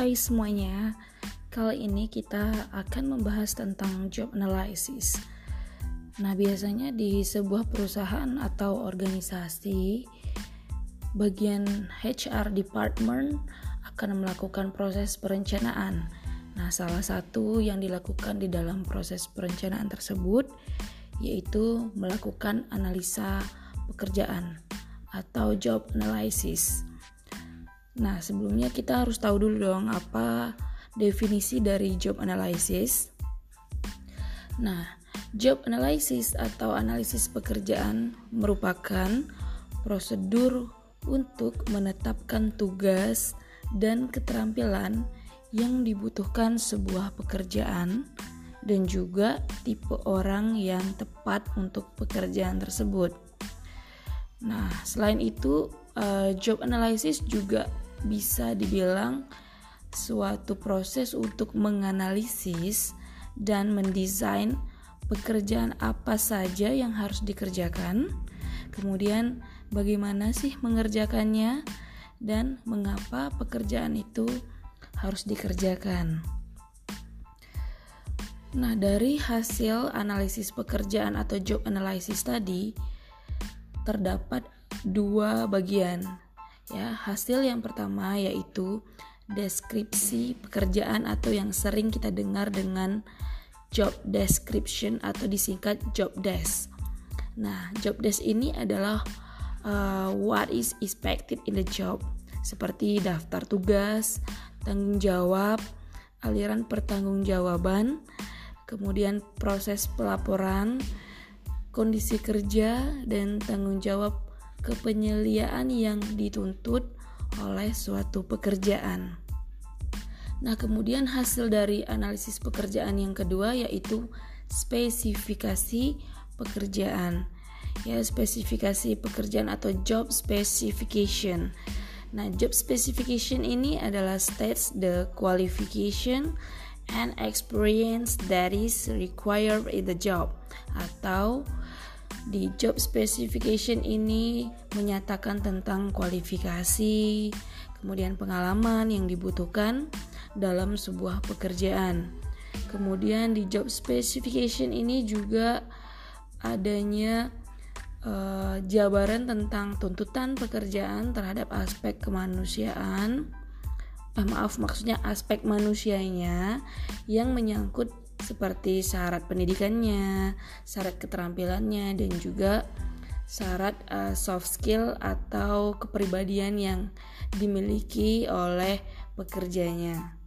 Hai semuanya, kali ini kita akan membahas tentang job analysis. Nah, biasanya di sebuah perusahaan atau organisasi, bagian HR department akan melakukan proses perencanaan. Nah, salah satu yang dilakukan di dalam proses perencanaan tersebut yaitu melakukan analisa pekerjaan atau job analysis. Nah, sebelumnya kita harus tahu dulu dong apa definisi dari job analysis. Nah, job analysis atau analisis pekerjaan merupakan prosedur untuk menetapkan tugas dan keterampilan yang dibutuhkan sebuah pekerjaan dan juga tipe orang yang tepat untuk pekerjaan tersebut. Nah, selain itu, uh, job analysis juga bisa dibilang suatu proses untuk menganalisis dan mendesain pekerjaan apa saja yang harus dikerjakan, kemudian bagaimana sih mengerjakannya, dan mengapa pekerjaan itu harus dikerjakan. Nah, dari hasil analisis pekerjaan atau job analysis tadi, terdapat dua bagian Ya, hasil yang pertama yaitu deskripsi pekerjaan atau yang sering kita dengar dengan job description atau disingkat job desk. Nah, job desk ini adalah uh, what is expected in the job, seperti daftar tugas, tanggung jawab, aliran pertanggungjawaban, kemudian proses pelaporan, kondisi kerja, dan tanggung jawab kepenyediaan yang dituntut oleh suatu pekerjaan. Nah, kemudian hasil dari analisis pekerjaan yang kedua yaitu spesifikasi pekerjaan. Ya, spesifikasi pekerjaan atau job specification. Nah, job specification ini adalah states the qualification and experience that is required in the job atau di job specification ini menyatakan tentang kualifikasi, kemudian pengalaman yang dibutuhkan dalam sebuah pekerjaan. Kemudian di job specification ini juga adanya uh, jabaran tentang tuntutan pekerjaan terhadap aspek kemanusiaan. Eh, maaf, maksudnya aspek manusianya yang menyangkut seperti syarat pendidikannya, syarat keterampilannya, dan juga syarat uh, soft skill atau kepribadian yang dimiliki oleh pekerjanya.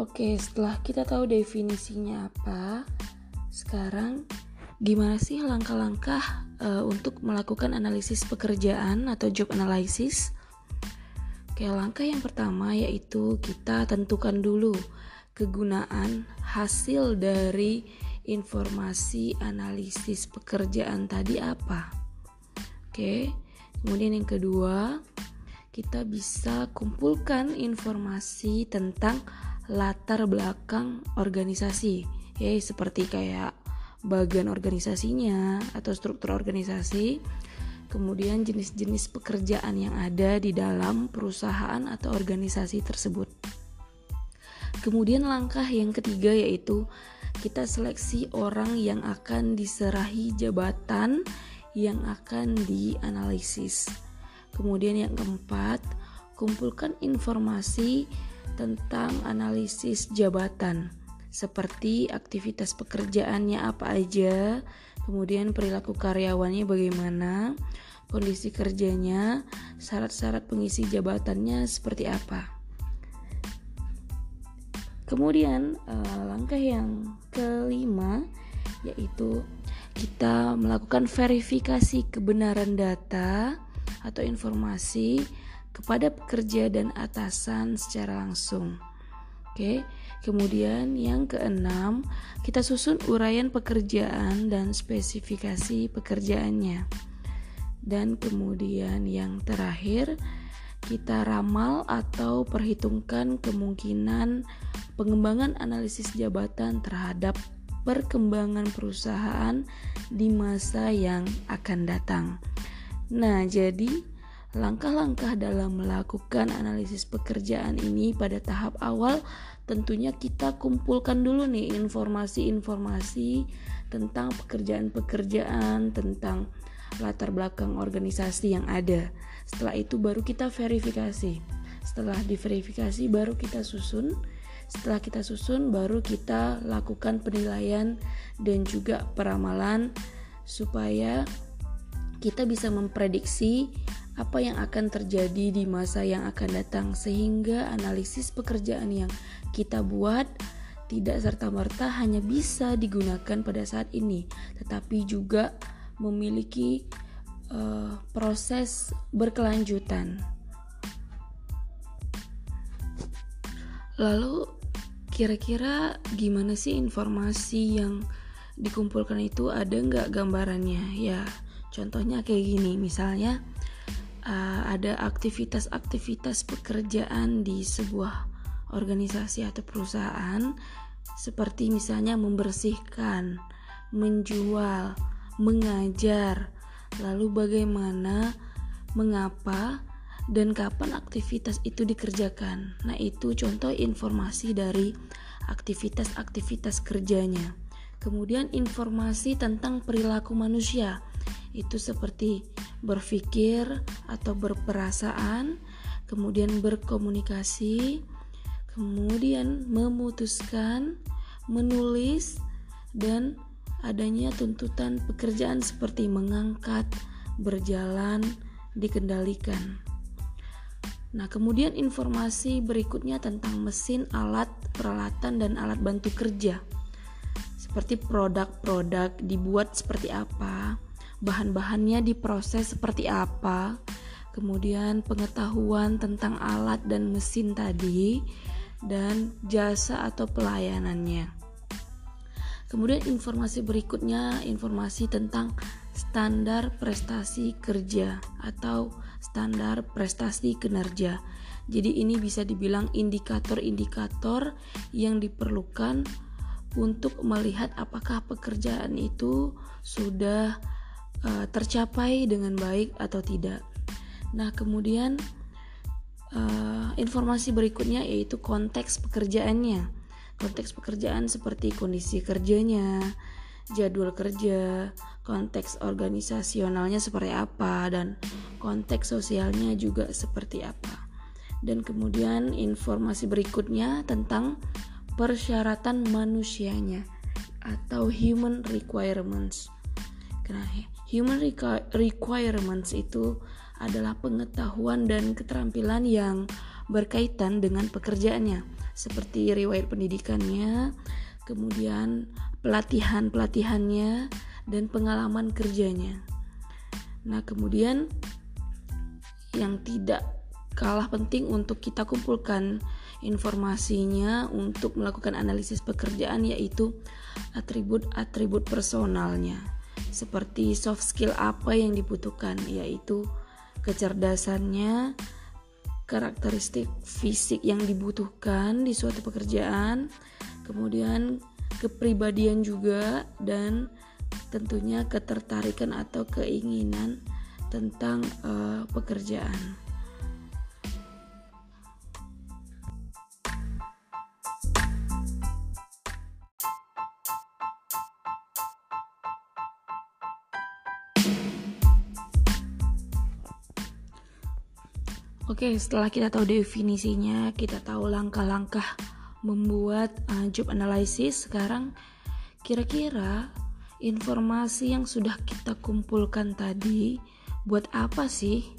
Oke, setelah kita tahu definisinya apa, sekarang gimana sih langkah-langkah uh, untuk melakukan analisis pekerjaan atau job analysis? Oke, langkah yang pertama yaitu kita tentukan dulu kegunaan hasil dari informasi analisis pekerjaan tadi apa. Oke, kemudian yang kedua, kita bisa kumpulkan informasi tentang latar belakang organisasi, ya seperti kayak bagian organisasinya atau struktur organisasi, kemudian jenis-jenis pekerjaan yang ada di dalam perusahaan atau organisasi tersebut. Kemudian langkah yang ketiga yaitu kita seleksi orang yang akan diserahi jabatan yang akan dianalisis. Kemudian yang keempat, kumpulkan informasi tentang analisis jabatan seperti aktivitas pekerjaannya apa aja, kemudian perilaku karyawannya bagaimana, kondisi kerjanya, syarat-syarat pengisi jabatannya seperti apa. Kemudian uh, langkah yang kelima yaitu kita melakukan verifikasi kebenaran data atau informasi kepada pekerja dan atasan secara langsung. Oke, kemudian yang keenam, kita susun uraian pekerjaan dan spesifikasi pekerjaannya. Dan kemudian yang terakhir, kita ramal atau perhitungkan kemungkinan pengembangan analisis jabatan terhadap perkembangan perusahaan di masa yang akan datang. Nah, jadi langkah-langkah dalam melakukan analisis pekerjaan ini pada tahap awal tentunya kita kumpulkan dulu nih informasi-informasi tentang pekerjaan-pekerjaan, tentang latar belakang organisasi yang ada. Setelah itu baru kita verifikasi. Setelah diverifikasi baru kita susun. Setelah kita susun baru kita lakukan penilaian dan juga peramalan supaya kita bisa memprediksi apa yang akan terjadi di masa yang akan datang sehingga analisis pekerjaan yang kita buat tidak serta-merta hanya bisa digunakan pada saat ini, tetapi juga memiliki uh, proses berkelanjutan. Lalu, kira-kira gimana sih informasi yang dikumpulkan itu? Ada nggak gambarannya? Ya, contohnya kayak gini, misalnya uh, ada aktivitas-aktivitas pekerjaan di sebuah organisasi atau perusahaan seperti misalnya membersihkan, menjual, mengajar, lalu bagaimana, mengapa, dan kapan aktivitas itu dikerjakan. Nah, itu contoh informasi dari aktivitas-aktivitas kerjanya. Kemudian informasi tentang perilaku manusia. Itu seperti berpikir atau berperasaan, kemudian berkomunikasi, kemudian memutuskan, menulis, dan adanya tuntutan pekerjaan seperti mengangkat, berjalan, dikendalikan. Nah, kemudian informasi berikutnya tentang mesin, alat, peralatan, dan alat bantu kerja. Seperti produk-produk dibuat seperti apa, bahan-bahannya diproses seperti apa, kemudian pengetahuan tentang alat dan mesin tadi, dan jasa atau pelayanannya. Kemudian informasi berikutnya informasi tentang standar prestasi kerja atau standar prestasi kinerja. Jadi ini bisa dibilang indikator-indikator yang diperlukan untuk melihat apakah pekerjaan itu sudah uh, tercapai dengan baik atau tidak. Nah, kemudian uh, informasi berikutnya yaitu konteks pekerjaannya. Konteks pekerjaan seperti kondisi kerjanya, jadwal kerja, konteks organisasionalnya seperti apa dan konteks sosialnya juga seperti apa. Dan kemudian informasi berikutnya tentang persyaratan manusianya atau human requirements. Human requirements itu adalah pengetahuan dan keterampilan yang berkaitan dengan pekerjaannya, seperti riwayat pendidikannya, kemudian pelatihan-pelatihannya, dan pengalaman kerjanya. Nah, kemudian yang tidak kalah penting untuk kita kumpulkan informasinya untuk melakukan analisis pekerjaan yaitu atribut-atribut personalnya seperti soft skill apa yang dibutuhkan yaitu kecerdasannya, karakteristik fisik yang dibutuhkan di suatu pekerjaan, kemudian kepribadian juga dan tentunya ketertarikan atau keinginan tentang uh, pekerjaan. Oke, setelah kita tahu definisinya, kita tahu langkah-langkah membuat uh, job analysis. Sekarang kira-kira informasi yang sudah kita kumpulkan tadi buat apa sih?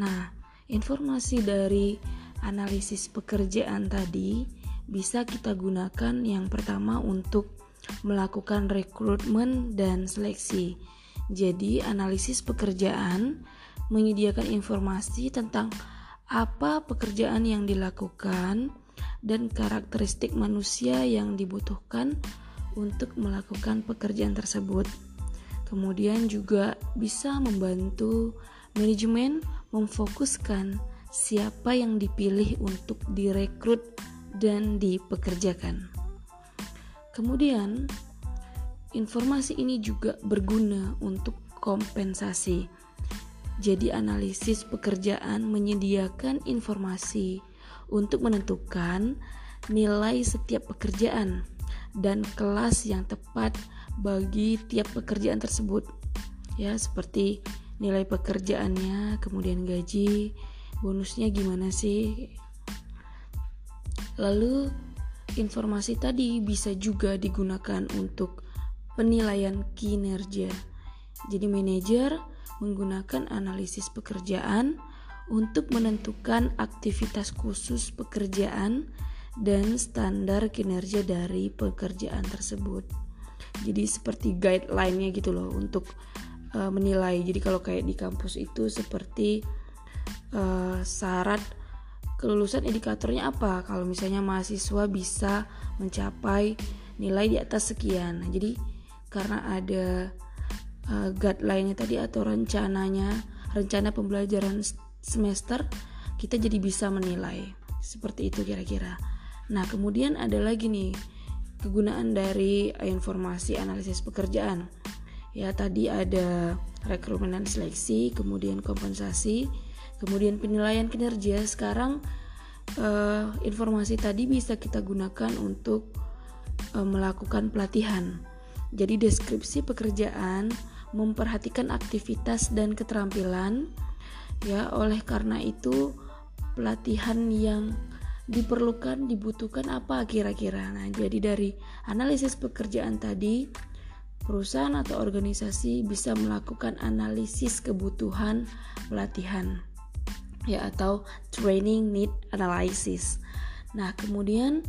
Nah, informasi dari analisis pekerjaan tadi bisa kita gunakan yang pertama untuk melakukan rekrutmen dan seleksi. Jadi, analisis pekerjaan menyediakan informasi tentang apa pekerjaan yang dilakukan, dan karakteristik manusia yang dibutuhkan untuk melakukan pekerjaan tersebut. Kemudian juga bisa membantu manajemen memfokuskan siapa yang dipilih untuk direkrut dan dipekerjakan. Kemudian, informasi ini juga berguna untuk kompensasi. Jadi, analisis pekerjaan menyediakan informasi untuk menentukan nilai setiap pekerjaan dan kelas yang tepat bagi tiap pekerjaan tersebut. Ya, seperti nilai pekerjaannya, kemudian gaji, bonusnya gimana sih? Lalu informasi tadi bisa juga digunakan untuk penilaian kinerja. Jadi manajer menggunakan analisis pekerjaan untuk menentukan aktivitas khusus pekerjaan dan standar kinerja dari pekerjaan tersebut. Jadi seperti guideline-nya gitu loh untuk uh, menilai. Jadi kalau kayak di kampus itu seperti uh, syarat kelulusan indikatornya apa kalau misalnya mahasiswa bisa mencapai nilai di atas sekian nah, jadi karena ada uh, guideline-nya tadi atau rencananya rencana pembelajaran semester kita jadi bisa menilai. Seperti itu kira-kira. Nah kemudian ada lagi nih kegunaan dari informasi analisis pekerjaan. Ya tadi ada rekrutmen dan seleksi kemudian kompensasi kemudian penilaian kinerja. Sekarang uh, informasi tadi bisa kita gunakan untuk uh, melakukan pelatihan. Jadi deskripsi pekerjaan memperhatikan aktivitas dan keterampilan ya oleh karena itu pelatihan yang diperlukan dibutuhkan apa kira-kira nah jadi dari analisis pekerjaan tadi perusahaan atau organisasi bisa melakukan analisis kebutuhan pelatihan ya atau training need analysis. Nah, kemudian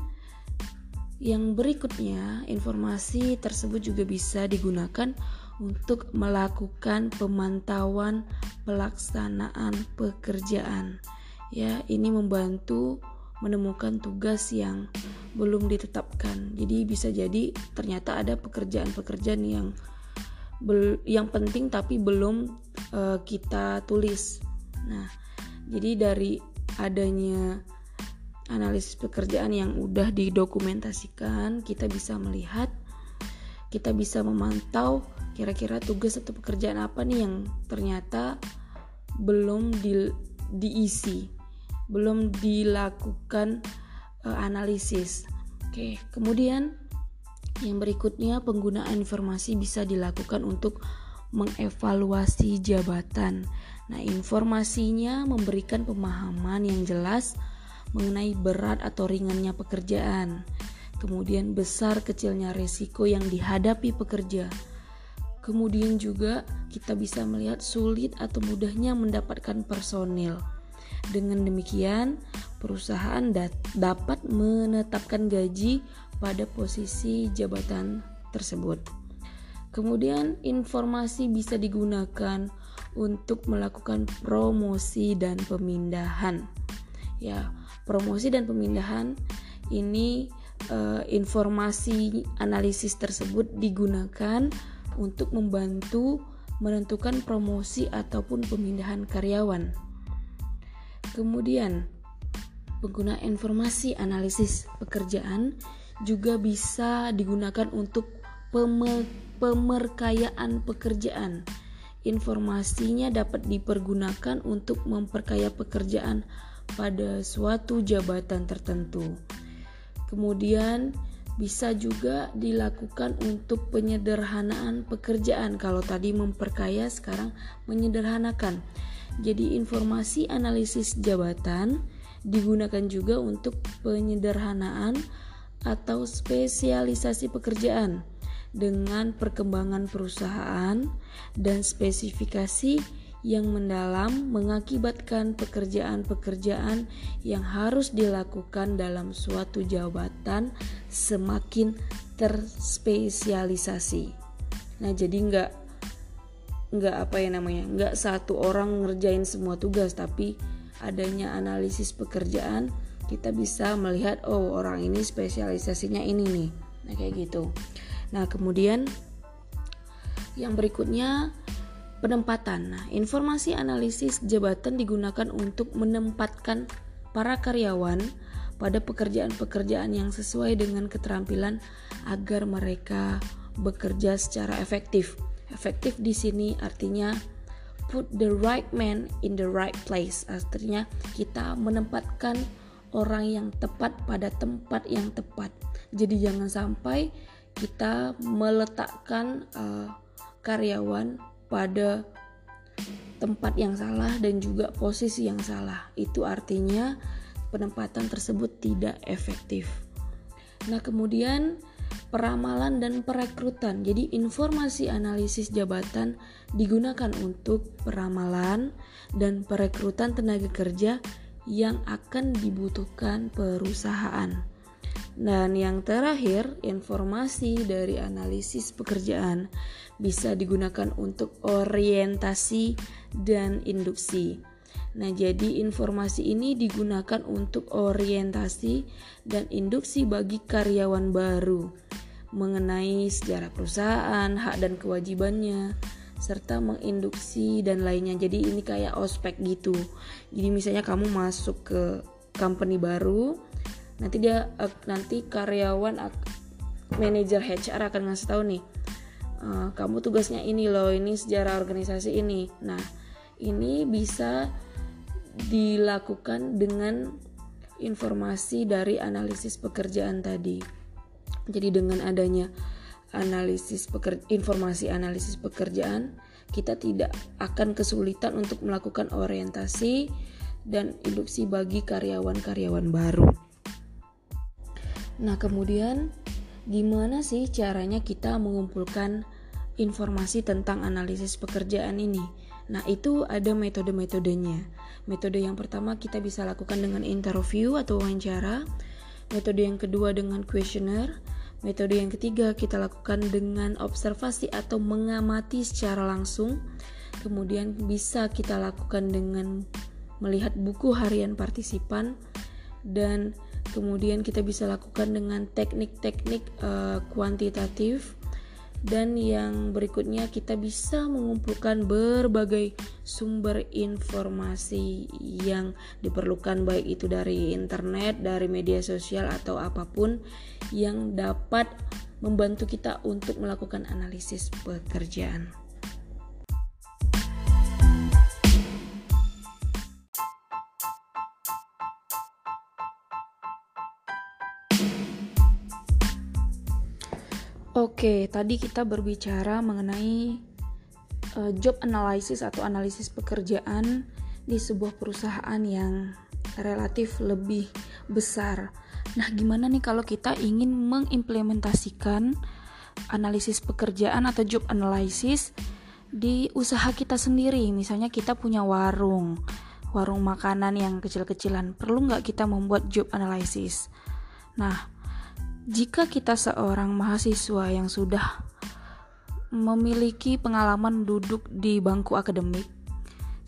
yang berikutnya, informasi tersebut juga bisa digunakan untuk melakukan pemantauan pelaksanaan pekerjaan. Ya, ini membantu menemukan tugas yang belum ditetapkan. Jadi bisa jadi ternyata ada pekerjaan-pekerjaan yang yang penting tapi belum uh, kita tulis. Nah, jadi dari adanya analisis pekerjaan yang udah didokumentasikan, kita bisa melihat, kita bisa memantau kira-kira tugas atau pekerjaan apa nih yang ternyata belum di, diisi, belum dilakukan uh, analisis. Oke, kemudian yang berikutnya penggunaan informasi bisa dilakukan untuk mengevaluasi jabatan. Nah, informasinya memberikan pemahaman yang jelas mengenai berat atau ringannya pekerjaan, kemudian besar kecilnya resiko yang dihadapi pekerja. Kemudian juga kita bisa melihat sulit atau mudahnya mendapatkan personil. Dengan demikian, perusahaan dapat menetapkan gaji pada posisi jabatan tersebut. Kemudian, informasi bisa digunakan untuk melakukan promosi dan pemindahan. Ya, promosi dan pemindahan ini uh, informasi analisis tersebut digunakan untuk membantu menentukan promosi ataupun pemindahan karyawan. Kemudian, pengguna informasi analisis pekerjaan juga bisa digunakan untuk pemerkayaan pekerjaan informasinya dapat dipergunakan untuk memperkaya pekerjaan pada suatu jabatan tertentu. Kemudian bisa juga dilakukan untuk penyederhanaan pekerjaan. Kalau tadi memperkaya, sekarang menyederhanakan. Jadi, informasi analisis jabatan digunakan juga untuk penyederhanaan atau spesialisasi pekerjaan dengan perkembangan perusahaan dan spesifikasi yang mendalam mengakibatkan pekerjaan-pekerjaan yang harus dilakukan dalam suatu jabatan semakin terspesialisasi. Nah, jadi nggak nggak apa ya namanya nggak satu orang ngerjain semua tugas, tapi adanya analisis pekerjaan kita bisa melihat oh orang ini spesialisasinya ini nih. Nah kayak gitu. Nah, kemudian yang berikutnya penempatan. Nah, informasi analisis jabatan digunakan untuk menempatkan para karyawan pada pekerjaan-pekerjaan yang sesuai dengan keterampilan agar mereka bekerja secara efektif. Efektif di sini artinya put the right man in the right place. Artinya kita menempatkan orang yang tepat pada tempat yang tepat. Jadi jangan sampai kita meletakkan uh, karyawan pada tempat yang salah dan juga posisi yang salah. Itu artinya penempatan tersebut tidak efektif. Nah, kemudian peramalan dan perekrutan. Jadi informasi analisis jabatan digunakan untuk peramalan dan perekrutan tenaga kerja yang akan dibutuhkan perusahaan. Dan yang terakhir, informasi dari analisis pekerjaan bisa digunakan untuk orientasi dan induksi. Nah, jadi informasi ini digunakan untuk orientasi dan induksi bagi karyawan baru mengenai sejarah perusahaan, hak dan kewajibannya, serta menginduksi dan lainnya. Jadi ini kayak ospek gitu. Jadi misalnya kamu masuk ke company baru, nanti dia uh, nanti karyawan manajer HR akan ngasih tahu nih, uh, kamu tugasnya ini loh, ini sejarah organisasi ini. Nah, ini bisa dilakukan dengan informasi dari analisis pekerjaan tadi. Jadi dengan adanya analisis peker, informasi analisis pekerjaan, kita tidak akan kesulitan untuk melakukan orientasi dan induksi bagi karyawan-karyawan baru. Nah, kemudian gimana sih caranya kita mengumpulkan informasi tentang analisis pekerjaan ini? Nah, itu ada metode-metodenya. Metode yang pertama kita bisa lakukan dengan interview atau wawancara. Metode yang kedua dengan questionnaire. Metode yang ketiga kita lakukan dengan observasi atau mengamati secara langsung. Kemudian bisa kita lakukan dengan melihat buku harian partisipan dan kemudian kita bisa lakukan dengan teknik-teknik uh, kuantitatif dan yang berikutnya kita bisa mengumpulkan berbagai sumber informasi yang diperlukan baik itu dari internet, dari media sosial atau apa pun yang dapat membantu kita untuk melakukan analisis pekerjaan. Oke, tadi kita berbicara mengenai uh, job analysis atau analisis pekerjaan di sebuah perusahaan yang relatif lebih besar. Nah, gimana nih kalau kita ingin mengimplementasikan analisis pekerjaan atau job analysis di usaha kita sendiri? Misalnya kita punya warung, warung makanan yang kecil-kecilan. Perlu nggak kita membuat job analysis? Nah, jika kita seorang mahasiswa yang sudah memiliki pengalaman duduk di bangku akademik,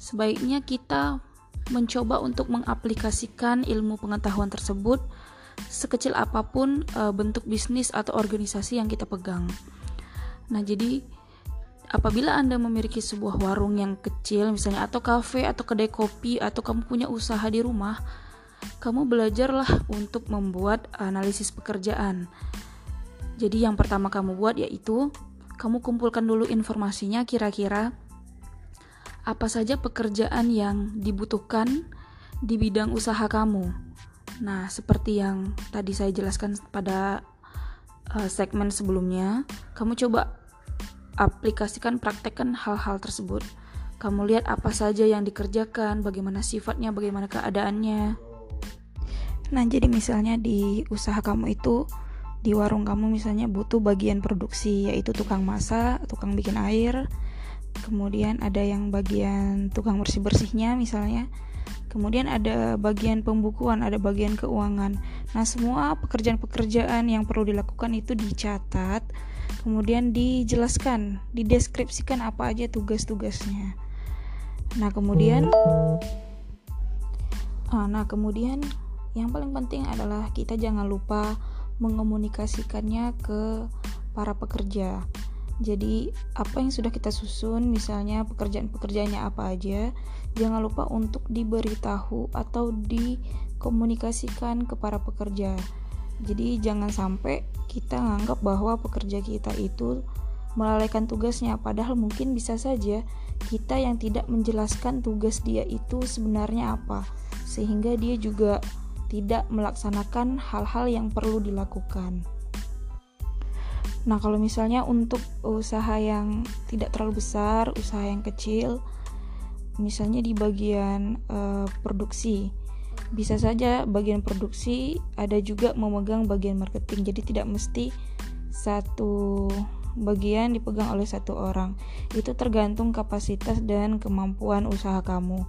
sebaiknya kita mencoba untuk mengaplikasikan ilmu pengetahuan tersebut sekecil apa pun e, bentuk bisnis atau organisasi yang kita pegang. Nah, jadi apabila Anda memiliki sebuah warung yang kecil misalnya atau kafe atau kedai kopi atau kamu punya usaha di rumah, kamu belajarlah untuk membuat analisis pekerjaan. Jadi yang pertama kamu buat yaitu kamu kumpulkan dulu informasinya kira-kira apa saja pekerjaan yang dibutuhkan di bidang usaha kamu. Nah, seperti yang tadi saya jelaskan pada uh, segmen sebelumnya, kamu coba aplikasikan praktekkan hal-hal tersebut. Kamu lihat apa saja yang dikerjakan, bagaimana sifatnya, bagaimana keadaannya. Nah, jadi misalnya di usaha kamu itu di warung kamu misalnya butuh bagian produksi yaitu tukang masak, tukang bikin air, kemudian ada yang bagian tukang bersih-bersihnya misalnya. Kemudian ada bagian pembukuan, ada bagian keuangan. Nah, semua pekerjaan-pekerjaan yang perlu dilakukan itu dicatat, kemudian dijelaskan, dideskripsikan apa aja tugas-tugasnya. Nah, kemudian ah, nah, kemudian yang paling penting adalah kita jangan lupa mengomunikasikannya ke para pekerja. Jadi apa yang sudah kita susun, misalnya pekerjaan-pekerjaannya apa aja, jangan lupa untuk diberitahu atau dikomunikasikan ke para pekerja. Jadi jangan sampai kita menganggap bahwa pekerja kita itu melalaikan tugasnya, padahal mungkin bisa saja kita yang tidak menjelaskan tugas dia itu sebenarnya apa, sehingga dia juga tidak melaksanakan hal-hal yang perlu dilakukan. Nah, kalau misalnya untuk usaha yang tidak terlalu besar, usaha yang kecil, misalnya di bagian uh, produksi, bisa saja bagian produksi ada juga memegang bagian marketing. Jadi tidak mesti satu bagian dipegang oleh satu orang. Itu tergantung kapasitas dan kemampuan usaha kamu.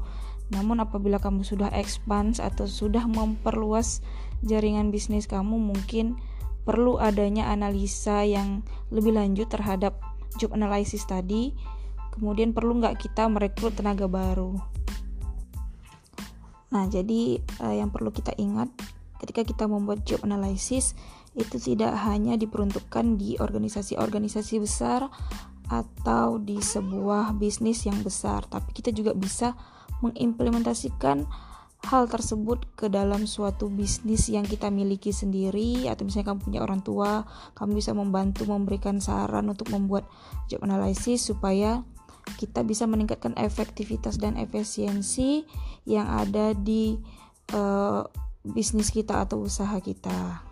Namun apabila kamu sudah expand atau sudah memperluas jaringan bisnis kamu, mungkin perlu adanya analisa yang lebih lanjut terhadap job analysis tadi. Kemudian perlu nggak kita merekrut tenaga baru? Nah jadi uh, yang perlu kita ingat ketika kita membuat job analysis itu tidak hanya diperuntukkan di organisasi-organisasi besar atau di sebuah bisnis yang besar tapi kita juga bisa mengimplementasikan hal tersebut ke dalam suatu bisnis yang kita miliki sendiri atau misalnya kamu punya orang tua kamu bisa membantu memberikan saran untuk membuat job analysis supaya kita bisa meningkatkan efektivitas dan efisiensi yang ada di uh, bisnis kita atau usaha kita.